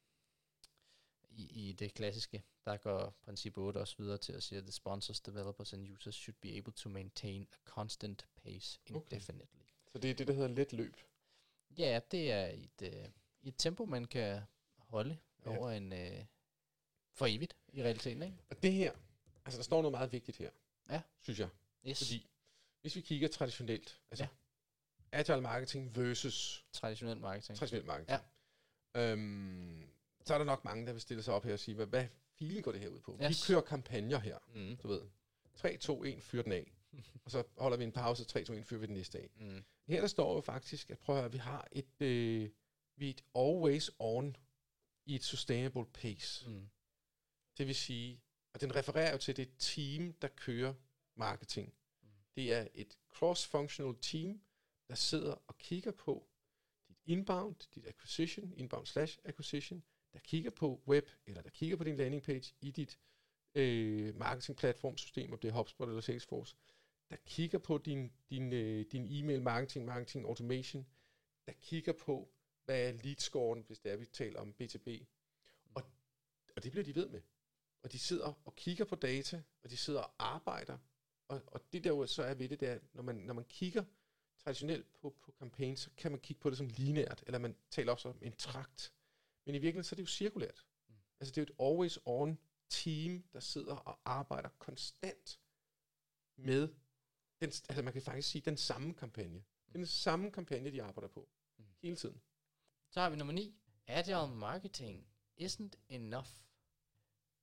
[SPEAKER 1] i, i det klassiske, der går princip 8 også videre til at sige, at the sponsors, developers and users should be able to maintain a constant pace
[SPEAKER 2] Okay.
[SPEAKER 1] indefinitely.
[SPEAKER 2] Så det er det, der hedder let løb.
[SPEAKER 1] Ja, det er et, øh, et tempo, man kan holde
[SPEAKER 2] ja.
[SPEAKER 1] over en, øh, for evigt i realiteten, ikke?
[SPEAKER 2] Og det her, altså der står noget meget vigtigt her,
[SPEAKER 1] Ja.
[SPEAKER 2] synes jeg.
[SPEAKER 1] Yes.
[SPEAKER 2] Fordi hvis vi kigger traditionelt, altså
[SPEAKER 1] Ja.
[SPEAKER 2] agile marketing versus
[SPEAKER 1] Traditionel marketing.
[SPEAKER 2] traditionel marketing, ja. øhm, så er der nok mange, der vil stille sig op her og sige, hvad, hvad filen går det her ud på?
[SPEAKER 1] Yes.
[SPEAKER 2] Vi kører kampagner her,
[SPEAKER 1] Mm.
[SPEAKER 2] du ved. 3, 2, 1, fyr den af. og så holder vi en pause, 3, 2, 1, fyr vi den næste af.
[SPEAKER 1] Mm.
[SPEAKER 2] Her der står jo faktisk, at prøv at høre, vi har et, øh, vi er et always on i et sustainable pace.
[SPEAKER 1] Mm.
[SPEAKER 2] Det vil sige, og den refererer jo til det team, der kører marketing.
[SPEAKER 1] Mm.
[SPEAKER 2] Det er et cross-functional team, der sidder og kigger på dit inbound, dit acquisition, inbound slash acquisition, der kigger på web, eller der kigger på din landing page i dit øh, marketingplatformsystem, om det er HubSpot eller Salesforce, der kigger på din, din, øh, din e-mail marketing, marketing automation, der kigger på, hvad er lead scoren, hvis det er, vi taler om B2B. Og, og det bliver de ved med. Og de sidder og kigger på data, og de sidder og arbejder. Og, og det der jo så er ved det, det er, når man, når man kigger traditionelt på, på campaign, så kan man kigge på det som lineært, eller man taler også om en trakt. Men i virkeligheden, så er det jo cirkulært.
[SPEAKER 1] Mm.
[SPEAKER 2] Altså det er jo et always on team, der sidder og arbejder konstant med, den, altså man kan faktisk sige, den samme kampagne. Er den samme kampagne, de arbejder på.
[SPEAKER 1] Mm.
[SPEAKER 2] Hele tiden.
[SPEAKER 1] Så har vi nummer 9. Agile marketing isn't enough.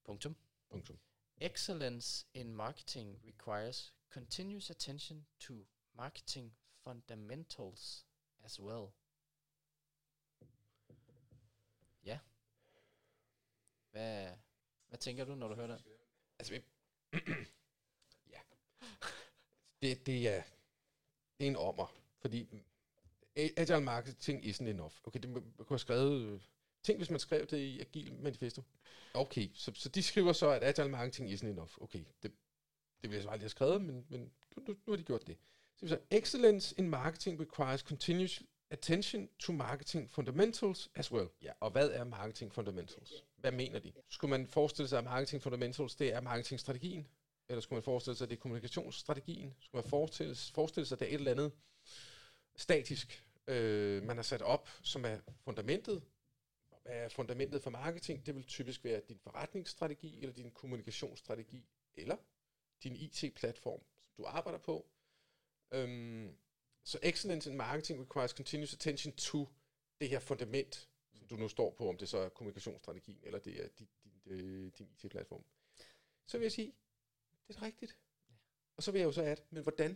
[SPEAKER 1] Punktum.
[SPEAKER 2] Punktum.
[SPEAKER 1] Excellence in marketing requires continuous attention to marketing fundamentals as well. Ja. Hvad, hvad tænker du, når du hører det?
[SPEAKER 2] Altså, ja. Det, det, er, det er en ommer, fordi agile marketing isn't enough. Okay, det kunne have skrevet... Tænk, hvis man skrev det i Agile Manifesto. Okay, så, så de skriver så, at agile marketing isn't enough. Okay, det, det ville jeg så aldrig have skrevet, men, men nu, nu, nu har de gjort det. Så, så excellence in marketing requires continuous attention to marketing fundamentals as well. Ja, og hvad er marketing fundamentals? Hvad mener de? Skulle man forestille sig, at marketing fundamentals, det er marketingstrategien? Eller skulle man forestille sig, at det er kommunikationsstrategien? Skulle man forestille, forestille sig, at det er et eller andet statisk, øh, man har sat op, som er fundamentet? Hvad er fundamentet for marketing? Det vil typisk være din forretningsstrategi, eller din kommunikationsstrategi, eller din IT-platform, som du arbejder på. Øhm, så excellence in marketing requires continuous attention to det her fundament, som du nu står på, om det så er kommunikationsstrategien, eller det er din, din, øh, din IT-platform. Så vil jeg sige, det er rigtigt. Og så vil jeg jo så at, men hvordan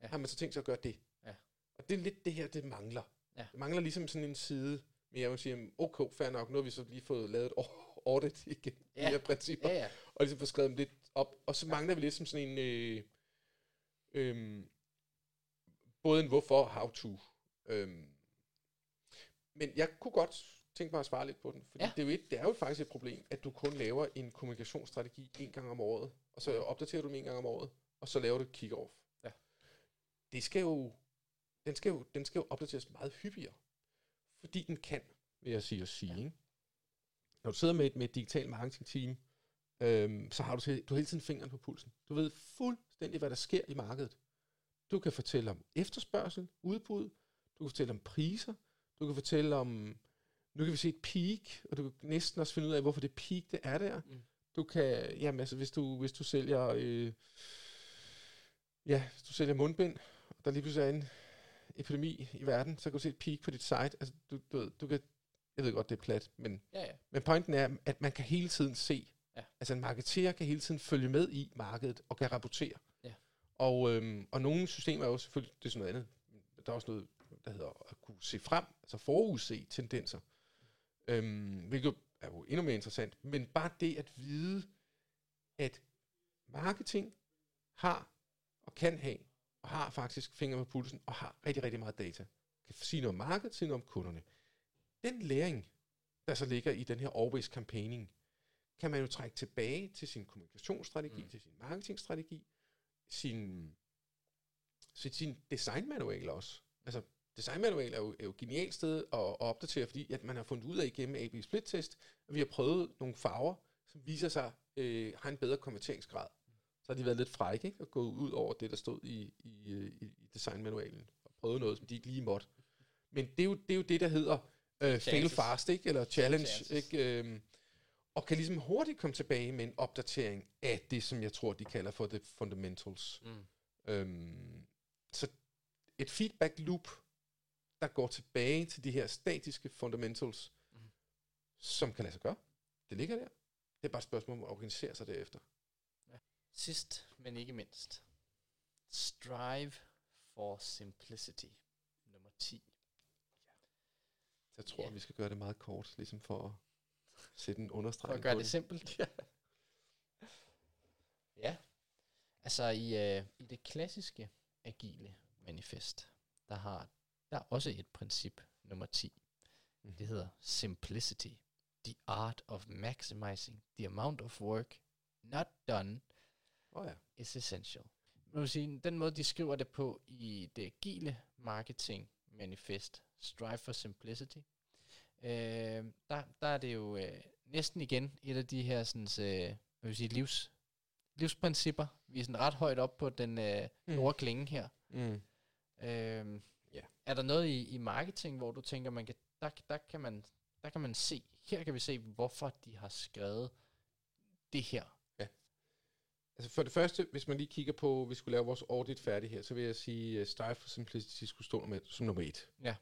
[SPEAKER 1] Ja.
[SPEAKER 2] ja. har man så tænkt sig at gøre det?
[SPEAKER 1] Ja.
[SPEAKER 2] Og det er lidt det her, det mangler.
[SPEAKER 1] Ja.
[SPEAKER 2] Det mangler ligesom sådan en side, men jeg vil sige, okay, fair nok, nu har vi så lige fået lavet et au- audit igen,
[SPEAKER 1] Ja.
[SPEAKER 2] ja. de her principper,
[SPEAKER 1] Ja, ja.
[SPEAKER 2] og ligesom få skrevet dem lidt op. Og så mangler vi lidt som sådan en, øh, øh, både en hvorfor og how to. Øh, men jeg kunne godt tænke mig at svare lidt på den, fordi
[SPEAKER 1] Ja.
[SPEAKER 2] det, er jo et, det er jo faktisk et problem, at du kun laver en kommunikationsstrategi en gang om året, og så opdaterer du dem en gang om året, og så laver du et kick-off.
[SPEAKER 1] Ja.
[SPEAKER 2] Det skal jo, den skal jo, den skal jo opdateres meget hyppigere, fordi den kan, vil jeg sige og sige.
[SPEAKER 1] Ja.
[SPEAKER 2] Ikke? Når du sidder med et, med et digitalt marketing-team, øhm, så har du, du har hele tiden fingeren på pulsen. Du ved fuldstændig, hvad der sker i markedet. Du kan fortælle om efterspørgsel, udbud, du kan fortælle om priser, du kan fortælle om, nu kan vi se et peak, og du kan næsten også finde ud af, hvorfor det peak, det er der.
[SPEAKER 1] Mm.
[SPEAKER 2] Du kan, jamen altså, hvis du, hvis du sælger, øh, ja, hvis du sælger mundbind, og der lige pludselig er en epidemi i verden, så kan du se et peak på dit site. Altså, du, du, ved, du kan, jeg ved godt, det er plat, men,
[SPEAKER 1] Ja, ja.
[SPEAKER 2] men pointen er, at man kan hele tiden se,
[SPEAKER 1] Ja.
[SPEAKER 2] altså en marketer kan hele tiden følge med i markedet og kan rapportere.
[SPEAKER 1] Ja.
[SPEAKER 2] Og, øhm, og nogle systemer er jo selvfølgelig, det er sådan noget andet, der er også noget, der hedder at kunne se frem, altså forudse tendenser. Øhm, hvilket er jo endnu mere interessant. Men bare det at vide, at marketing har og kan have, og har faktisk fingre med pulsen, og har rigtig, rigtig meget data. Kan sige noget om markedet, sige noget om kunderne. Den læring, der så ligger i den her always campaigning, kan man jo trække tilbage til sin kommunikationsstrategi,
[SPEAKER 1] Mm.
[SPEAKER 2] mm. til sin marketingstrategi, sin, sin, sin designmanual også. Altså, designmanual er jo, er jo et genialt sted at, at opdatere, fordi at man har fundet ud af igennem AB split test, at vi har prøvet nogle farver, som viser sig øh, har en bedre konverteringsgrad. Så har de været lidt frække, ikke? Og gået ud over det, der stod i, i, øh, i, i designmanualen, og prøvet noget, som de ikke lige måtte. Men det er jo det, er jo det der hedder øh, fail fast, ikke? eller challenge,
[SPEAKER 1] Chances.
[SPEAKER 2] ikke? Øhm, og kan ligesom hurtigt komme tilbage med en opdatering af det, som jeg tror, de kalder for the fundamentals.
[SPEAKER 1] Mm.
[SPEAKER 2] Øhm, så et feedback loop, der går tilbage til de her statiske fundamentals, mm. som kan lade sig gøre. Det ligger der. Det er bare et spørgsmål om at organisere sig derefter.
[SPEAKER 1] Sidst, men ikke mindst. Strive for simplicity. Nummer 10.
[SPEAKER 2] Så jeg tror,
[SPEAKER 1] Ja.
[SPEAKER 2] vi skal gøre det meget kort, ligesom for at sætte en understregning
[SPEAKER 1] For at gøre
[SPEAKER 2] på
[SPEAKER 1] det simpelt. Ja. ja. Altså i, øh, i det klassiske agile manifest, der har der er også et princip, nummer 10.
[SPEAKER 2] Mhm.
[SPEAKER 1] Det hedder simplicity. The art of maximizing the amount of work not done
[SPEAKER 2] oh, ja.
[SPEAKER 1] is essential. Man vil sige, den måde, de skriver det på i det agile marketing manifest, Strive for Simplicity, øh, der, der er det jo øh, næsten igen et af de her sådan, øh, hvad vil sige, livs, livsprincipper. Vi er sådan ret højt op på den øh,
[SPEAKER 2] Mm.
[SPEAKER 1] store klinge her.
[SPEAKER 2] Mm.
[SPEAKER 1] Øh,
[SPEAKER 2] Ja.
[SPEAKER 1] Er der noget i, i marketing, hvor du tænker, man kan, der, der, kan man, der kan man se, her kan vi se, hvorfor de har skrevet det her.
[SPEAKER 2] Altså for det første, hvis man lige kigger på, vi skulle lave vores audit færdig her, så vil jeg sige, at Strive for Simplicity skulle stå nummer, som nummer et.
[SPEAKER 1] Ja.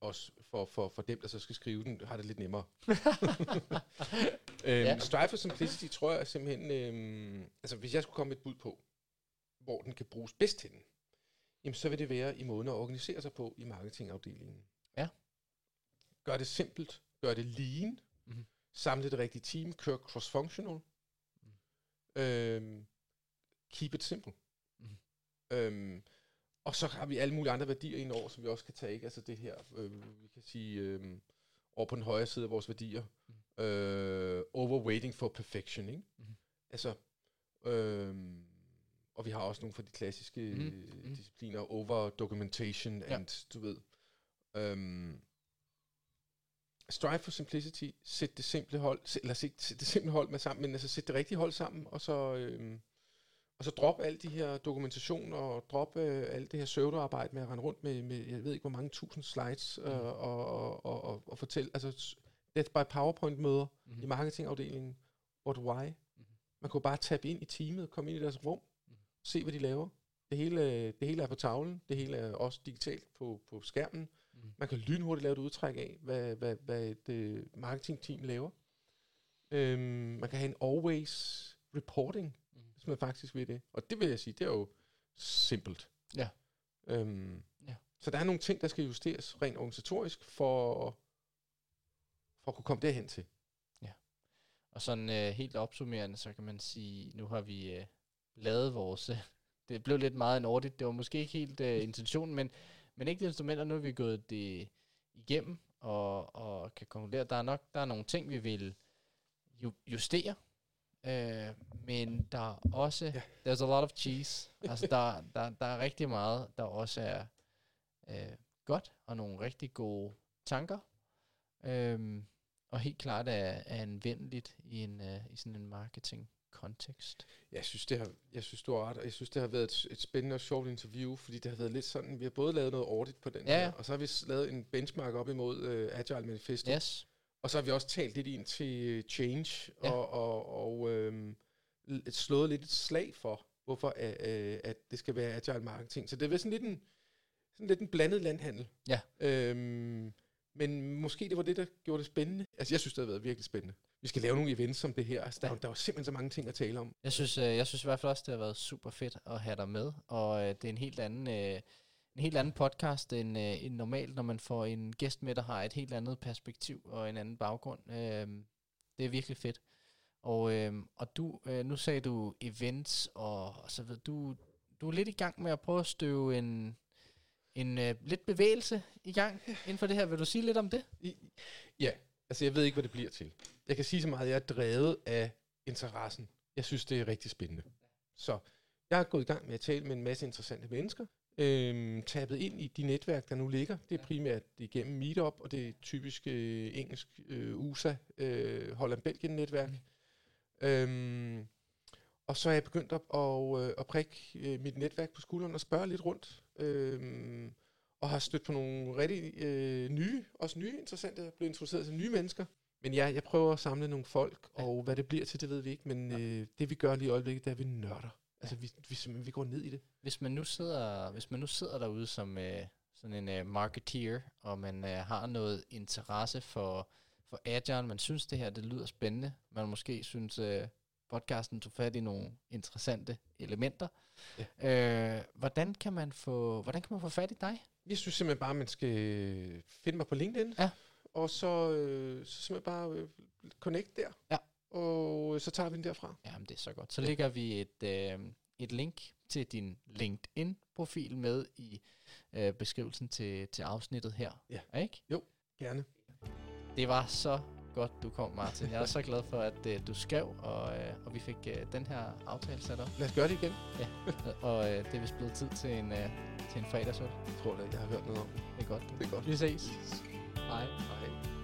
[SPEAKER 2] Også for, for, for dem, der så skal skrive den, har det lidt nemmere. øhm,
[SPEAKER 1] Ja.
[SPEAKER 2] ja. Strive for Simplicity tror jeg simpelthen, øhm, altså hvis jeg skulle komme med et bud på, hvor den kan bruges bedst til den, jamen så vil det være i måden at organisere sig på i marketingafdelingen.
[SPEAKER 1] Ja.
[SPEAKER 2] Gør det simpelt, gør det lean,
[SPEAKER 1] Mhm.
[SPEAKER 2] samle det rigtige team, kør cross-functional, øhm, keep it simple.
[SPEAKER 1] Mhm.
[SPEAKER 2] Øhm, og så har vi alle mulige andre værdier ind over, som vi også kan tage. Ikke? Altså det her, øh, vi kan sige, øh, over på den højre side af vores værdier,
[SPEAKER 1] Mhm.
[SPEAKER 2] øh, overwaiting for perfection. Ikke?
[SPEAKER 1] Mhm.
[SPEAKER 2] Altså, øh, og vi har også nogle fra de klassiske mm. Discipliner, over documentation
[SPEAKER 1] Ja.
[SPEAKER 2] and, du ved, øhm, strive for simplicity, sæt det simple hold, sæt, eller sæt, sæt det simple hold med sammen, men altså sæt det rigtige hold sammen, og så, øhm, og så drop alle de her dokumentationer, og drop øh, alt det her pseudoarbejde med at rende rundt med, med, jeg ved ikke hvor mange tusind slides, øh,
[SPEAKER 1] Mhm.
[SPEAKER 2] og, og, og, og, og fortælle, altså death by PowerPoint møder
[SPEAKER 1] Mhm.
[SPEAKER 2] i marketingafdelingen, what why?
[SPEAKER 1] Mhm.
[SPEAKER 2] Man kunne bare tabe ind i teamet, komme ind i deres rum. Se hvad de laver. Det hele, det hele er på tavlen, det hele er også digitalt på, på skærmen.
[SPEAKER 1] Mhm.
[SPEAKER 2] Man kan lynhurtigt lave et udtræk af, hvad, hvad, hvad et øh, marketingteam laver. Øhm, man kan have en always reporting,
[SPEAKER 1] Mhm.
[SPEAKER 2] hvis man faktisk vil det. Og det vil jeg sige, det er jo simpelt.
[SPEAKER 1] Ja.
[SPEAKER 2] Øhm,
[SPEAKER 1] Ja.
[SPEAKER 2] Så der er nogle ting, der skal justeres rent organisatorisk, for, for at kunne komme derhen til.
[SPEAKER 1] Og sådan øh, helt opsummerende, så kan man sige, nu har vi øh, lavet vores... Øh, det blev lidt meget en audit, det var måske ikke helt øh, intentionen, men, men ikke desto mindre, nu har vi gået det igennem, og, og kan konkludere, at der er nok der er nogle ting, vi vil ju- justere, øh, men der er også,
[SPEAKER 2] Ja.
[SPEAKER 1] there's a lot of cheese, altså der, der, der er rigtig meget, der også er øh, godt, og nogle rigtig gode tanker, øhm, og helt klart er, er anvendeligt i, en, uh, i sådan en marketing-kontekst.
[SPEAKER 2] Jeg synes, det har, jeg synes, du har ret, og jeg synes, det har været et, et spændende og sjovt interview, fordi det har været lidt sådan, vi har både lavet noget audit på den
[SPEAKER 1] Ja,
[SPEAKER 2] her, og så har vi lavet en benchmark op imod uh, Agile Manifesto,
[SPEAKER 1] Yes.
[SPEAKER 2] Og så har vi også talt lidt ind til change,
[SPEAKER 1] Ja.
[SPEAKER 2] og, og, og l- slået lidt et slag for, hvorfor øh, øh, at det skal være agile marketing. Så det er sådan lidt en, sådan lidt en blandet landhandel.
[SPEAKER 1] Ja.
[SPEAKER 2] Øhm, men måske det var det, der gjorde det spændende. Altså, jeg synes, det har været virkelig spændende. Vi skal lave nogle events som det her. Altså, der, der var simpelthen så mange ting at tale om.
[SPEAKER 1] Jeg synes, øh, jeg synes i hvert fald også, det har været super fedt at have dig med, og øh, det er en helt anden, øh, en helt anden podcast end, øh, end normalt, når man får en gæst med, der har et helt andet perspektiv og en anden baggrund. Øh, det er virkelig fedt. Og, øh, og du, øh, nu sagde du events, og, og så ved du, du er lidt i gang med at prøve at støve en, en øh, lidt bevægelse i gang inden for det her. Vil du sige lidt om det?
[SPEAKER 2] I, ja, altså jeg ved ikke, hvad det bliver til. Jeg kan sige så meget, at jeg er drevet af interessen. Jeg synes, det er rigtig spændende. Så jeg er gået i gang med at tale med en masse interessante mennesker. Øhm, tabet ind i de netværk, der nu ligger. Det er primært igennem Meetup, og det er typisk øh, engelsk øh, USA, øh, Holland-Belgien-netværk. Øhm, og så er jeg begyndt at, at, øh, at prikke øh, mit netværk på skulderen og spørge lidt rundt. Øhm, og har stødt på nogle rigtig øh, nye, også nye interessante, er blevet introduceret til nye mennesker. Men ja, jeg prøver at samle nogle folk,
[SPEAKER 1] Ja.
[SPEAKER 2] og hvad det bliver til, det ved vi ikke. Men øh, det vi gør lige i øjeblikket, det er, at vi nørder. Altså, vi, vi, simpelthen, vi går ned i det.
[SPEAKER 1] Hvis man nu sidder, hvis man nu sidder derude som øh, sådan en øh, marketeer, og man øh, har noget interesse for, for Agile, man synes det her, det lyder spændende, man måske synes øh, podcasten tog fat i nogle interessante elementer. Øh, hvordan kan man få, hvordan kan man få fat i dig?
[SPEAKER 2] Jeg synes simpelthen bare, man skal finde mig på LinkedIn.
[SPEAKER 1] Ja.
[SPEAKER 2] Og så, øh, så simpelthen bare øh, connect der.
[SPEAKER 1] Ja.
[SPEAKER 2] Og så tager vi den derfra.
[SPEAKER 1] Jamen det er så godt. Så lægger vi et, øh, et link til din LinkedIn-profil med i øh, beskrivelsen til, til afsnittet her.
[SPEAKER 2] Ja.
[SPEAKER 1] Ikke?
[SPEAKER 2] Gerne.
[SPEAKER 1] Det var så godt, du kom, Martin. Jeg er så glad for, at øh, du skrev, og, øh, og vi fik øh, den her aftale sat op.
[SPEAKER 2] Lad os gøre det igen.
[SPEAKER 1] og øh, det er vist blevet tid til en, øh, til en fredagsøl.
[SPEAKER 2] Jeg tror da, jeg har hørt noget om det.
[SPEAKER 1] Det er godt.
[SPEAKER 2] Det er godt.
[SPEAKER 1] Vi ses. Hej.
[SPEAKER 2] Hej.